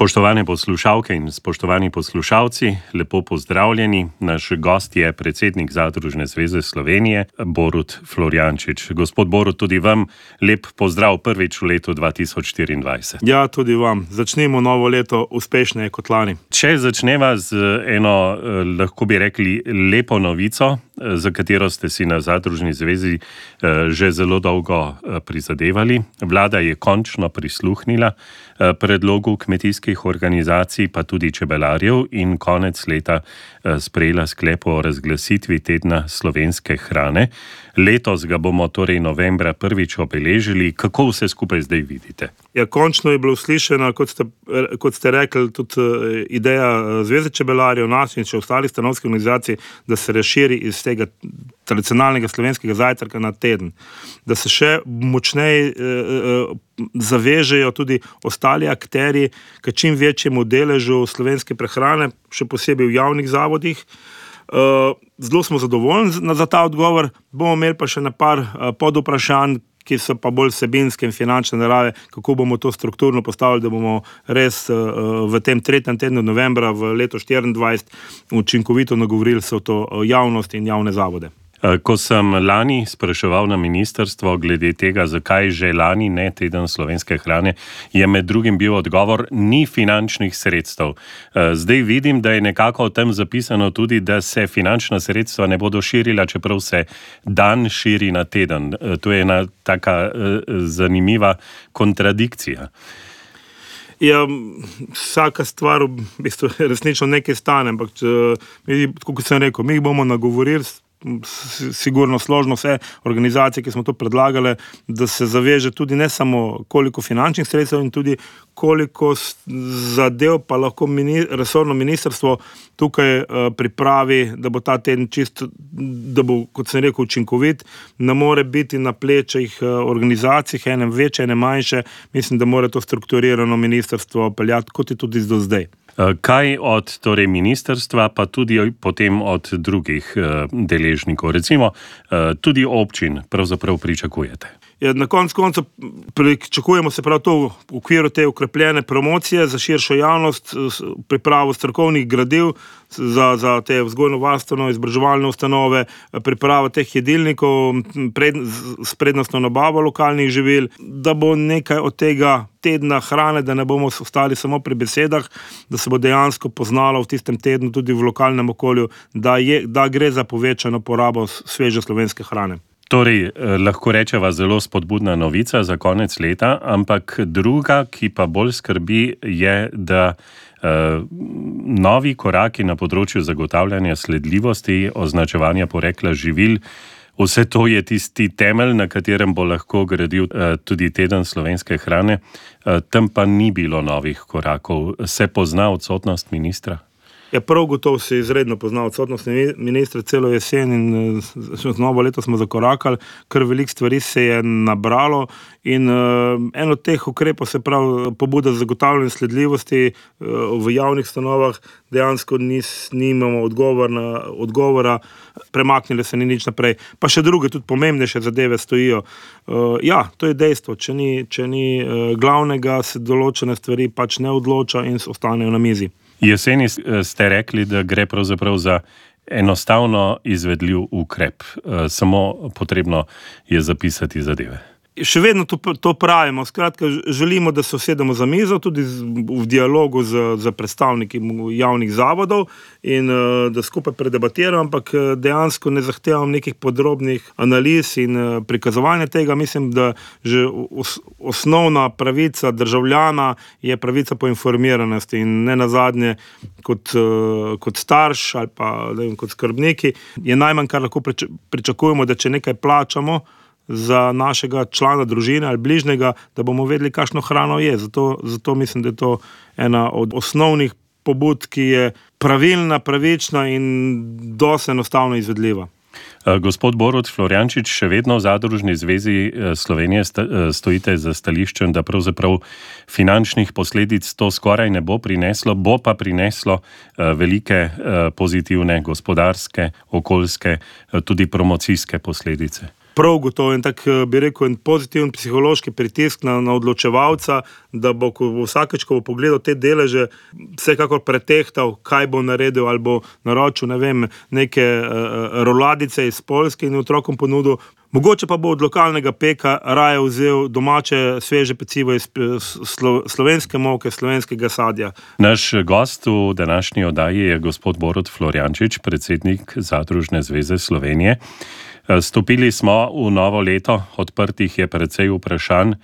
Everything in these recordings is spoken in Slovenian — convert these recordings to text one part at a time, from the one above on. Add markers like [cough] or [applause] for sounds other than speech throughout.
Spoštovane poslušalke in spoštovani poslušalci, lepo pozdravljeni. Naš gost je predsednik Zadružne zveze Slovenije, Borut Florjančič. Gospod Borut, tudi vam lep pozdrav prvič v letu 2024. Ja, tudi vam. Začnemo novo leto uspešneje kot lani. Če začneva z eno, eh, lahko bi rekli, lepo novico, eh, za katero ste si na Zadružni zvezi eh, že zelo dolgo prizadevali. Vlada je končno prisluhnila predlogu kmetijskih organizacij, pa tudi čebelarjev, in konec leta eh, sprejela sklep o razglasitvi tedna slovenske hrane. Letos ga bomo torej novembra prvič obeležili. Kako vse skupaj zdaj vidite? Ja, končno je bilo slišeno, kot ste, kot ste rekli, tudi eh, ideja eh, Zveze čebelarjev, nas in še ostalih stanovskih organizacij, da se razširi iz tega tradicionalnega slovenskega zajtrka na teden, da se še močneje eh, zavežejo tudi ostali akteri k čim večjemu deležu slovenske prehrane, še posebej v javnih zavodih. Zelo smo zadovoljni za ta odgovor, bomo imeli pa še nekaj pod vprašanj, ki so pa bolj sebinske in finančne narave, kako bomo to strukturno postavili, da bomo res uh, v tem tretjem tednu novembra v letu 2024 učinkovito nagovorili vso to javnost in javne zavode. Eh, ko sem lani spraševal na ministrstvo glede tega, zakaj že lani ne teden slovenske hrane, je med drugim bil odgovor: ni finančnih sredstev. Eh, zdaj vidim, da je nekako o tem zapisano tudi, da se finančna sredstva ne bodo širila, čeprav se dan širi na teden. Eh, to je ena taka zanimiva kontradikcija. Ja, vsaka stvar v bistvu [laughs] resnično nekaj stane, ampak, kot sem rekel, mi jih bomo nagovorili sigurno složno vse organizacije, ki smo to predlagali, da se zaveže tudi ne samo koliko finančnih sredstev in tudi koliko zadev pa lahko mini, resorno ministrstvo tukaj uh, pripravi, da bo ta teden čist, da bo, kot sem rekel, učinkovit, ne more biti na plečih uh, organizacij, enem večje, enem manjše, mislim, da mora to strukturirano ministrstvo peljati, kot je tudi do zdaj. Eh, kaj od torej, ministrstva, pa tudi potem od drugih uh, deležnikov, recimo uh, tudi občin, pravzaprav pričakujete? Ja, na koncu konca pričakujemo se prav to v okviru te ukrepljene promocije za širšo javnost, pripravo strokovnih gradiv za, za te vzgojno-varstveno izobraževalne ustanove, pripravo teh jedilnikov pred, s prednostno nabavo lokalnih živil, da bo nekaj od tega tedna hrane, da ne bomo ostali samo pri besedah, da se bo dejansko poznalo v tistem tednu tudi v lokalnem okolju, da, je, da gre za povečano porabo sveže slovenske hrane. Torej, eh, lahko rečemo, zelo spodbudna novica za konec leta, ampak druga, ki pa bolj skrbi, je, da uh, novi koraki na področju zagotavljanja sledljivosti, označevanja porekla živil, vse to je tisti temelj, na katerem bo lahko gradil uh, tudi teden slovenske hrane. Uh, tam pa ni bilo novih korakov. Se pozna odsotnost ministra? Ja, prav gotovo se izredno pozna odsotnost ministra celo jesen in eh, z novo leto smo zakorakali, ker veliko stvari se je nabralo. In uh, en od teh ukrepov, se pravi, pobuda za zagotavljanje sledljivosti uh, v javnih stanovah, dejansko nis, nimamo odgovor na, odgovora, premaknili se ni nič naprej. Pa še druge, tudi pomembnejše zadeve stojijo. Uh, ja, to je dejstvo. Če ni, če ni uh, glavnega, se določene stvari pač ne odloča in ostanejo na mizi. Jeseni eh, ste rekli, da gre pravzaprav za enostavno izvedljiv ukrep, eh, samo potrebno je zapisati zadeve še vedno to, to pravimo. Skratka, želimo, da se usedemo za mizo, tudi v dialogu z, z predstavniki javnih zavodov in uh, da skupaj predebatiramo, ampak eh, dejansko ne zahtevam nekih podrobnih analiz in uh, prikazovanja tega. Mislim, da že os, osnovna pravica državljana je pravica po informiranosti in ne na zadnje, kot, kot starš ali pa vem, kot skrbniki, je najmanj, kar lahko pričakujemo, da če nekaj plačamo za našega člana družine ali bližnjega, da bomo vedeli, kakšno hrano je. Zato, zato mislim, da je to ena od osnovnih pobud, ki je pravilna, pravična in dosti enostavno izvedljiva. Eh, gospod Borod Florjančič, še vedno v Zadružni zvezi eh, Slovenije eh, stojite za stališčem, da pravzaprav finančnih posledic to skoraj ne bo prineslo, bo pa prineslo velike pozitivne gospodarske, okoljske, tudi promocijske posledice. Prav gotovo in tako eh, bi rekel, en pozitiven psihološki pritisk na, na odločevalca, da bo vsakeč, ko bo pogledal te deleže, vsekakor pretehtal, kaj bo naredil ali bo naročil ne vem, neke uh, roladice iz Polske in otrokom ponudil. Mogoče pa bo od lokalnega peka raje vzel domače, sveže pecivo iz slo, slovenske moke, slovenskega sadja. Naš gost v današnji oddaji je gospod Borod Floriančič, predsednik Zadružne zveze Slovenije. Stopili smo v novo leto, odprtih je precej vprašanj.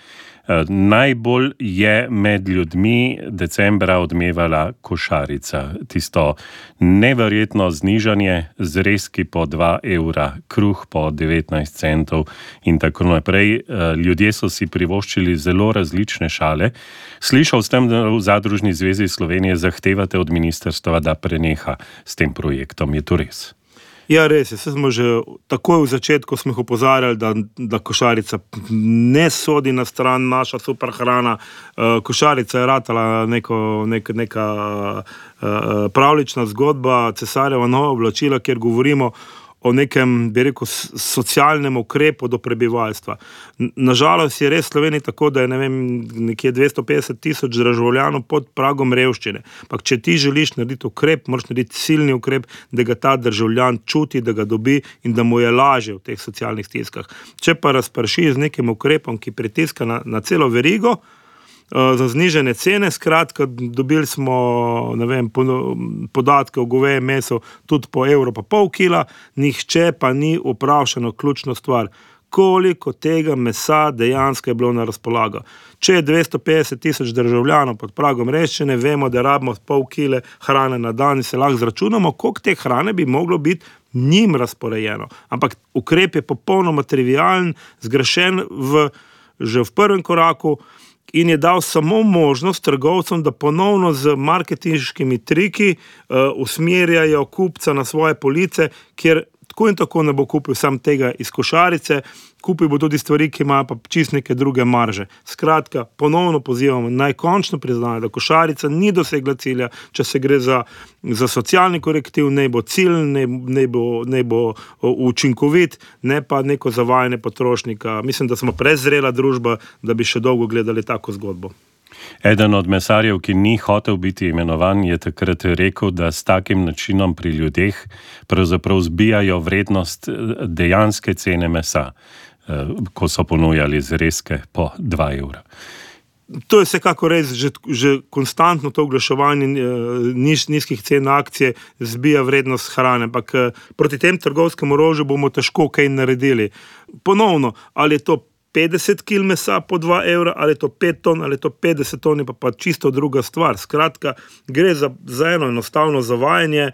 Najbolj je med ljudmi decembra odmevala košarica, tisto neverjetno znižanje z reski po 2 evra, kruh po 19 centov in tako naprej. Ljudje so si privoščili zelo različne šale. Slišal sem, da v Zadružni zvezi Slovenije zahtevate od ministrstva, da preneha s tem projektom. Je to res? Ja, res je. Smo že takoj v začetku opozarjali, da, da košarica ne sodi na stran naša super hrana. Uh, košarica je ratala neko, nek, neka uh, pravlična zgodba, cesarjeva nova oblačila, kjer govorimo o nekem, bi rekel, socialnem ukrepu do prebivalstva. Nažalost je res Slovenija tako, da je ne vem, nekje 250 tisoč državljanov pod pragom revščine. Pak, če ti želiš narediti ukrep, moraš narediti silni ukrep, da ga ta državljan čuti, da ga dobi in da mu je lažje v teh socialnih stiskah. Če pa razprši z nekim ukrepom, ki pritiska na, na celo verigo, za znižene cene. Skratka, dobili smo vem, podatke o govejem mesu tudi po evro, pa pol kila, nihče pa ni vprašal ključno stvar. Koliko tega mesa dejansko je bilo na razpolago? Če je 250 tisoč državljanov pod pragom reščine, vemo, da rabimo pol kile hrane na dan se lahko zračunamo, koliko te hrane bi moglo biti njim razporejeno. Ampak ukrep je popolnoma trivialen, zgrešen v, že v prvem koraku in je dal samo možnost trgovcem, da ponovno z marketinškimi triki uh, usmerjajo kupca na svoje police, kjer tako in tako ne bo kupil sam tega iz košarice, kupil bo tudi stvari, ki imajo pa čist neke druge marže. Skratka, ponovno pozivamo naj končno priznajo, da košarica ni dosegla cilja, če se gre za, za socialni korektiv, ne bo cilj, ne, ne, bo, ne bo učinkovit, ne pa neko zavajanje potrošnika. Mislim, da smo prezrela družba, da bi še dolgo gledali tako zgodbo. Eden od mesarjev, ki ni hotel biti imenovan, je takrat rekel, da s takim načinom pri ljudeh pravzaprav zbijajo vrednost dejanske cene mesa. Eh, ko so ponujali zrezke po 2 evra. To je vsekako res, že, že konstantno to oglaševanje eh, niž, nizkih cen akcije zbija vrednost hrane. Ampak eh, proti tem trgovskemu orožju bomo težko kaj naredili. Ponovno, ali je to 50 kg mesa po 2 evra, ali je to 5 ton, ali je to 50 ton, pa pa čisto druga stvar. Skratka, gre za, za eno enostavno zavajanje,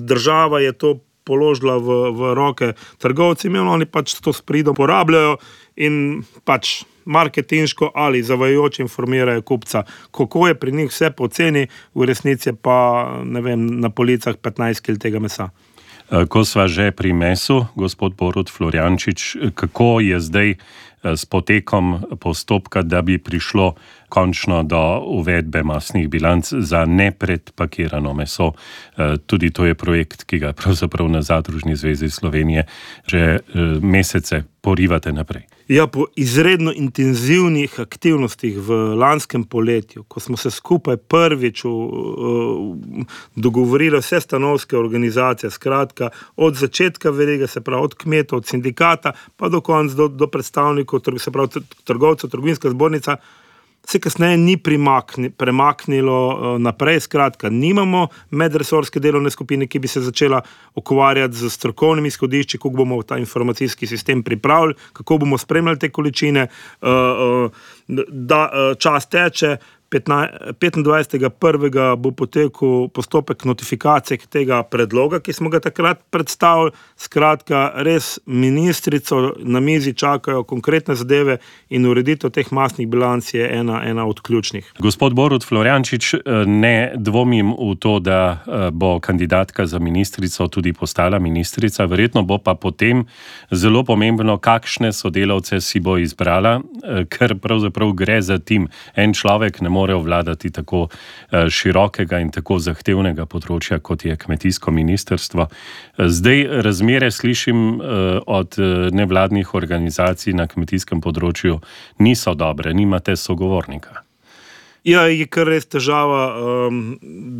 država je to položila v, v roke trgovcem, in oni pač to s pridom porabljajo in pač marketinško ali zavajajoče informirajo kupca, kako je pri njih vse poceni, v resnici pa vem, na policah 15 kg tega mesa. Eh, ko sva že pri mesu, gospod Borod Floriančič, kako je zdaj eh, s potekom postopka, da bi prišlo končno do uvedbe masnih bilanc za nepredpakirano meso. E, tudi to je projekt, ki ga [laughs] pravzaprav na Zadružni zvezi Slovenije že e, mesece porivate naprej. Ja, po izredno intenzivnih aktivnostih v lanskem poletju, ko smo se skupaj prvič uh, dogovorili, vse stanovske organizacije, skratka, od začetka verige, se pravi od kmetov, od sindikata, pa do konca, do, do predstavnikov, se pravi trgovcev, trgovinska zbornica se kasneje ni primakni, premaknilo uh, naprej. Skratka, nimamo medresorske delovne skupine, ki bi se začela ukvarjati z strokovnimi izhodišči, kako bomo ta informacijski sistem pripravili, kako bomo spremljali te količine, uh, uh, da čas teče. 25.1. bo potekel postopek notifikacije tega predloga, ki smo ga takrat predstavili. Skratka, res ministrico na mizi čakajo konkretne zadeve in ureditev teh masnih bilanc je ena, ena od ključnih. Gospod Borod Floriančič, ne dvomim v to, da bo kandidatka za ministrico tudi postala ministrica. Verjetno bo pa potem zelo pomembno, kakšne sodelavce si bo izbrala, ker pravzaprav gre za tim. En človek ne more more obvladati tako uh, širokega in tako zahtevnega področja, kot je kmetijsko ministrstvo. Zdaj razmere slišim uh, od nevladnih organizacij na kmetijskem področju niso dobre, nimate sogovornika. Ja, je kar res težava um,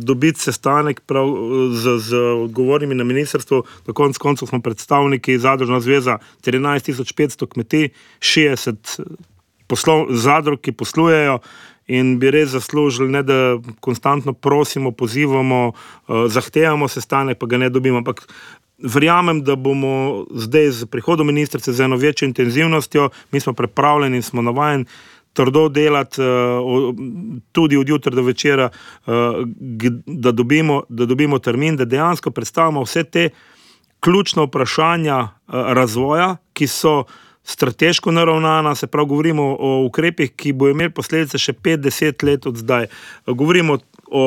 dobiti sestanek prav, z, z odgovornimi na ministrstvu. Na koncu koncev smo predstavniki Zadružna zveza 13.500 kmetij, 60 poslov, zadrug, ki poslujejo. In bi res zaslužili, ne, da konstantno prosimo, pozivamo, uh, zahtevamo sestanek, pa ga ne dobimo. Ampak verjamem, da bomo zdaj z prihodom ministrice z eno večjo intenzivnostjo, mi smo pripravljeni in smo navajeni trdo delati, uh, tudi od jutra do večera, uh, da, dobimo, da dobimo termin, da dejansko predstavimo vse te ključne vprašanja razvoja, ki so strateško naravnana, se pravi, govorimo o ukrepih, ki bo imeli posledice še 5-10 let od zdaj. Govorimo o,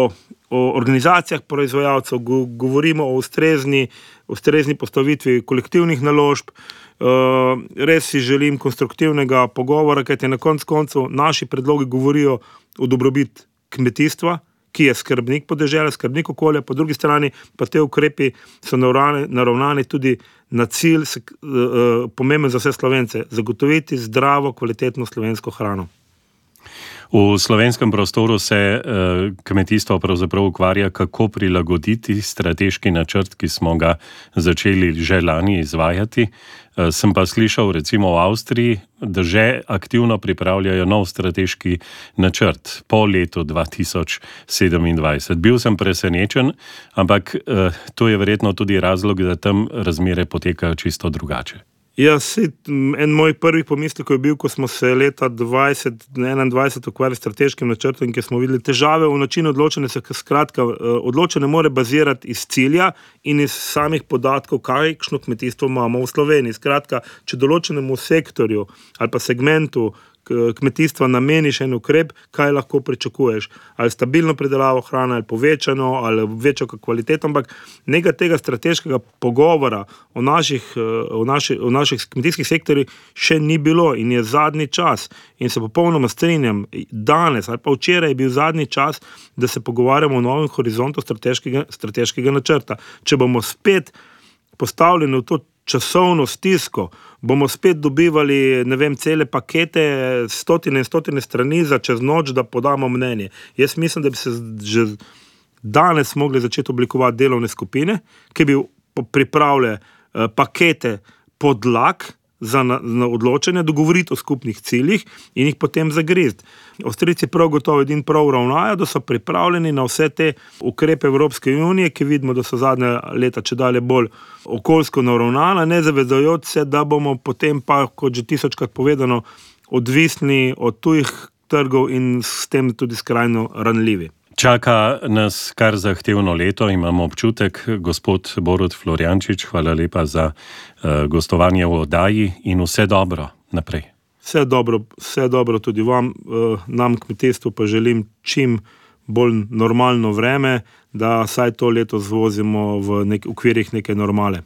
o organizacijah proizvajalcev, go, govorimo o ustrezni, ustrezni postavitvi kolektivnih naložb. Uh, res si želim konstruktivnega pogovora, kajte na koncu koncev naši predlogi govorijo o dobrobit kmetijstva, ki je skrbnik podeželja, skrbnik okolja, po drugi strani pa te ukrepi so naravnani, tudi na cilj, uh, pomemben za vse slovence, zagotoviti zdravo, kvalitetno slovensko hrano. V slovenskem prostoru se uh, kmetijstvo pravzaprav ukvarja, kako prilagoditi strateški načrt, ki smo ga začeli že lani izvajati. Uh, sem pa slišal, recimo v Avstriji, da že aktivno pripravljajo nov strateški načrt po letu 2027. Bil sem presenečen, ampak uh, to je verjetno tudi razlog, da tam razmere potekajo čisto drugače. Ja, si, en moj prvi pomislek je bil, ko smo se leta 2021 ukvarjali s strateškim načrtom, ki smo videli težave v načinu odločanja. Skratka, eh, odločanje mora bazirati iz cilja in iz samih podatkov, kakšno kmetijstvo imamo v Sloveniji. Skratka, če določenemu sektorju ali pa segmentu kmetijstva nameniš en ukrep, kaj lahko pričakuješ. Ali stabilno predelavo hrane, ali povečano, ali večjo kvaliteto. Ampak nekaj tega strateškega pogovora o naših, o naši, o naših kmetijskih sektorjih še ni bilo in je zadnji čas. In se popolnoma strinjam, danes ali pa včeraj je bil zadnji čas, da se pogovarjamo o novem horizontu strateškega, strateškega načrta. Če bomo spet postavljeni v to časovno stisko, bomo spet dobivali vem, cele pakete, stotine in stotine strani za čez noč, da podamo mnenje. Jaz mislim, da bi se že danes mogli začeti oblikovati delovne skupine, ki bi pripravljali eh, pakete podlag za na, na odločanje, dogovoriti o skupnih ciljih in jih potem zagrizti. Avstrijci prav gotovo edin prav ravnajo, da so pripravljeni na vse te ukrepe Evropske unije, ki vidimo, da so zadnje leta če dalje bolj okoljsko naravnana, ne zavedajoč se, da bomo potem pa, kot že tisočkrat povedano, odvisni od tujih trgov in s tem tudi skrajno ranljivi. Čaka nas kar zahtevno leto, imamo občutek, gospod Borod Floriančič, hvala lepa za uh, gostovanje v oddaji in vse dobro naprej. Vse dobro, vse dobro tudi vam, uh, nam kmetijstvu pa želim čim bolj normalno vreme, da saj to leto zvozimo v nek, okvirih neke normale.